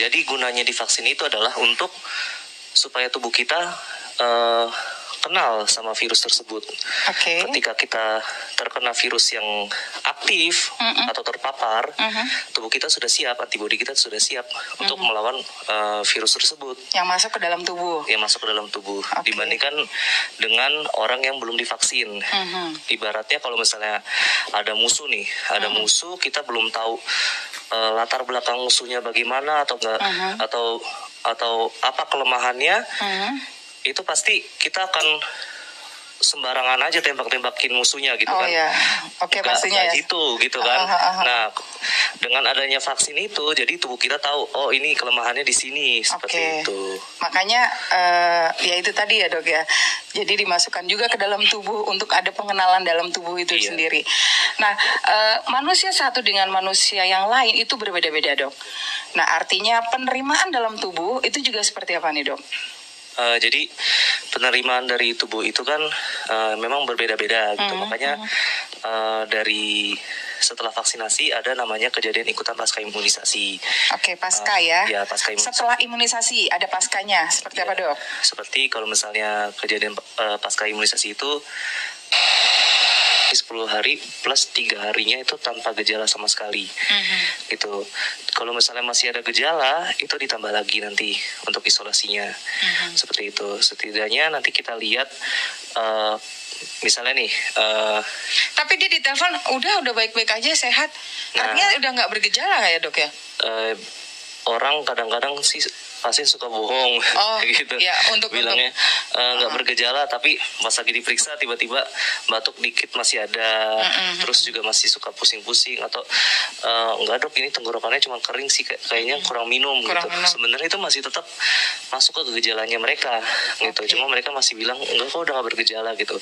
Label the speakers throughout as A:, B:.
A: jadi gunanya divaksin itu adalah untuk supaya tubuh kita eh, kenal sama virus tersebut.
B: Oke.
A: Ketika kita terkena virus yang aktif
B: Mm-mm.
A: atau terpapar,
B: Mhm.
A: tubuh kita sudah siap, antibodi kita sudah siap untuk melawan eh, virus tersebut
B: Yang masuk ke dalam tubuh.
A: yang masuk ke dalam tubuh
B: Oke.
A: dibandingkan dengan orang yang belum divaksin.
B: Mhm.
A: Ibaratnya kalau misalnya ada musuh nih, ada
B: Hmm.
A: musuh kita belum tahu eh, latar belakang musuhnya bagaimana atau enggak
B: Mhm.
A: atau atau apa kelemahannya,
B: Mhm.
A: itu pasti kita akan sembarangan aja tembak-tembakin musuhnya gitu
B: Oh
A: kan.
B: ya, oke
A: Nggak-
B: pastinya ya.
A: gitu gitu kan.
B: Ah, ah.
A: Nah, dengan adanya vaksin itu jadi tubuh kita tahu oh ini kelemahannya di sini seperti
B: Oke.
A: itu.
B: Makanya eh, ya itu tadi ya dok ya. Jadi dimasukkan juga ke dalam tubuh untuk ada pengenalan dalam tubuh itu
A: Iya.
B: sendiri. Nah eh, manusia satu dengan manusia yang lain itu berbeda-beda dok. Nah artinya penerimaan dalam tubuh itu juga seperti apa nih dok?
A: Eh, jadi penerimaan dari tubuh itu kan eh, memang berbeda-beda gitu.
B: Hmm,
A: Makanya eh, dari setelah vaksinasi ada namanya kejadian ikutan pasca imunisasi.
B: Oke pasca
A: Eh,
B: ya.
A: ya, pasca imunisasi.
B: Setelah imunisasi ada paskanya seperti apa
A: Ya,
B: dok?
A: Seperti kalau misalnya kejadian eh, pasca imunisasi itu 10 hari plus tiga harinya itu tanpa gejala sama sekali
B: Mhm.
A: gitu. Kalau misalnya masih ada gejala itu ditambah lagi nanti untuk isolasinya
B: Mhm.
A: seperti itu. Setidaknya nanti kita lihat eh, misalnya nih eh,
B: Tapi dia ditelepon udah udah baik-baik aja sehat.
A: Nah.
B: Artinya udah nggak bergejala ya dok ya?
A: eh, orang kadang-kadang sih pasti suka bohong.
B: Oh,
A: gitu.
B: ya, untuk-
A: bilangnya eh, nggak
B: Uh-uh.
A: bergejala tapi pas lagi diperiksa tiba-tiba batuk dikit masih ada.
B: Mm-mm.
A: terus juga masih suka pusing-pusing atau nggak dok ini tenggorokannya cuma kering sih kayak- kayaknya kurang minum
B: Kurang
A: gitu.
B: minum.
A: sebenarnya itu masih tetap masuk ke gejalanya mereka gitu. Cuma mereka masih bilang enggak kok udah nggak bergejala gitu.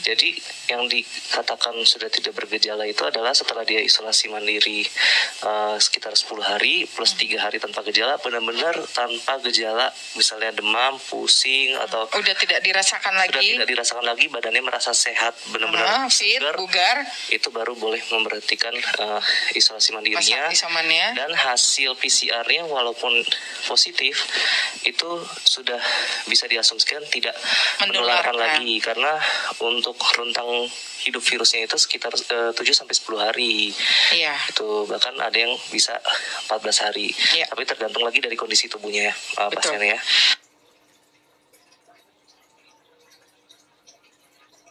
A: Jadi yang dikatakan sudah tidak bergejala itu adalah setelah dia isolasi mandiri eh, sekitar 10 hari plus tiga hari tanpa gejala benar-benar tanpa gejala misalnya demam pusing atau
B: Udah tidak dirasakan
A: sudah
B: lagi.
A: tidak dirasakan lagi badannya merasa sehat benar-benar
B: fit,
A: segar
B: bugar,
A: itu baru boleh memperhatikan eh, isolasi mandirinya
B: isomannya.
A: dan hasil PCR-nya walaupun positif itu sudah bisa diasumsikan tidak menularkan
B: Menularkan.
A: lagi karena untuk rentang hidup virusnya itu sekitar eh, 7 sampai 10 hari.
B: Iya.
A: Itu bahkan ada yang bisa 14 hari.
B: Iya.
A: Tapi tergantung lagi dari kondisi tubuhnya ya,
B: Betul.
A: pasiennya ya.